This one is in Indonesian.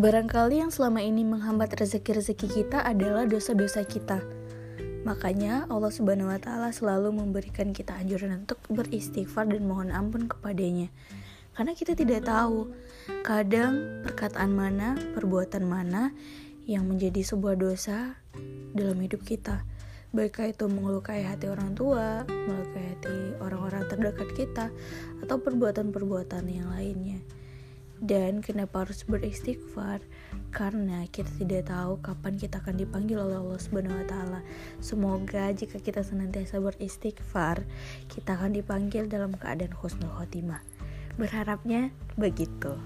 Barangkali yang selama ini menghambat rezeki-rezeki kita adalah dosa-dosa kita. Makanya Allah Subhanahu wa taala selalu memberikan kita anjuran untuk beristighfar dan mohon ampun kepadanya. Karena kita tidak tahu kadang perkataan mana, perbuatan mana yang menjadi sebuah dosa dalam hidup kita. Baik itu melukai hati orang tua, melukai hati orang-orang terdekat kita, atau perbuatan-perbuatan yang lainnya. Dan kenapa harus beristighfar? Karena kita tidak tahu kapan kita akan dipanggil oleh Allah Subhanahu wa taala. Semoga jika kita senantiasa beristighfar, kita akan dipanggil dalam keadaan husnul khotimah. Berharapnya begitu.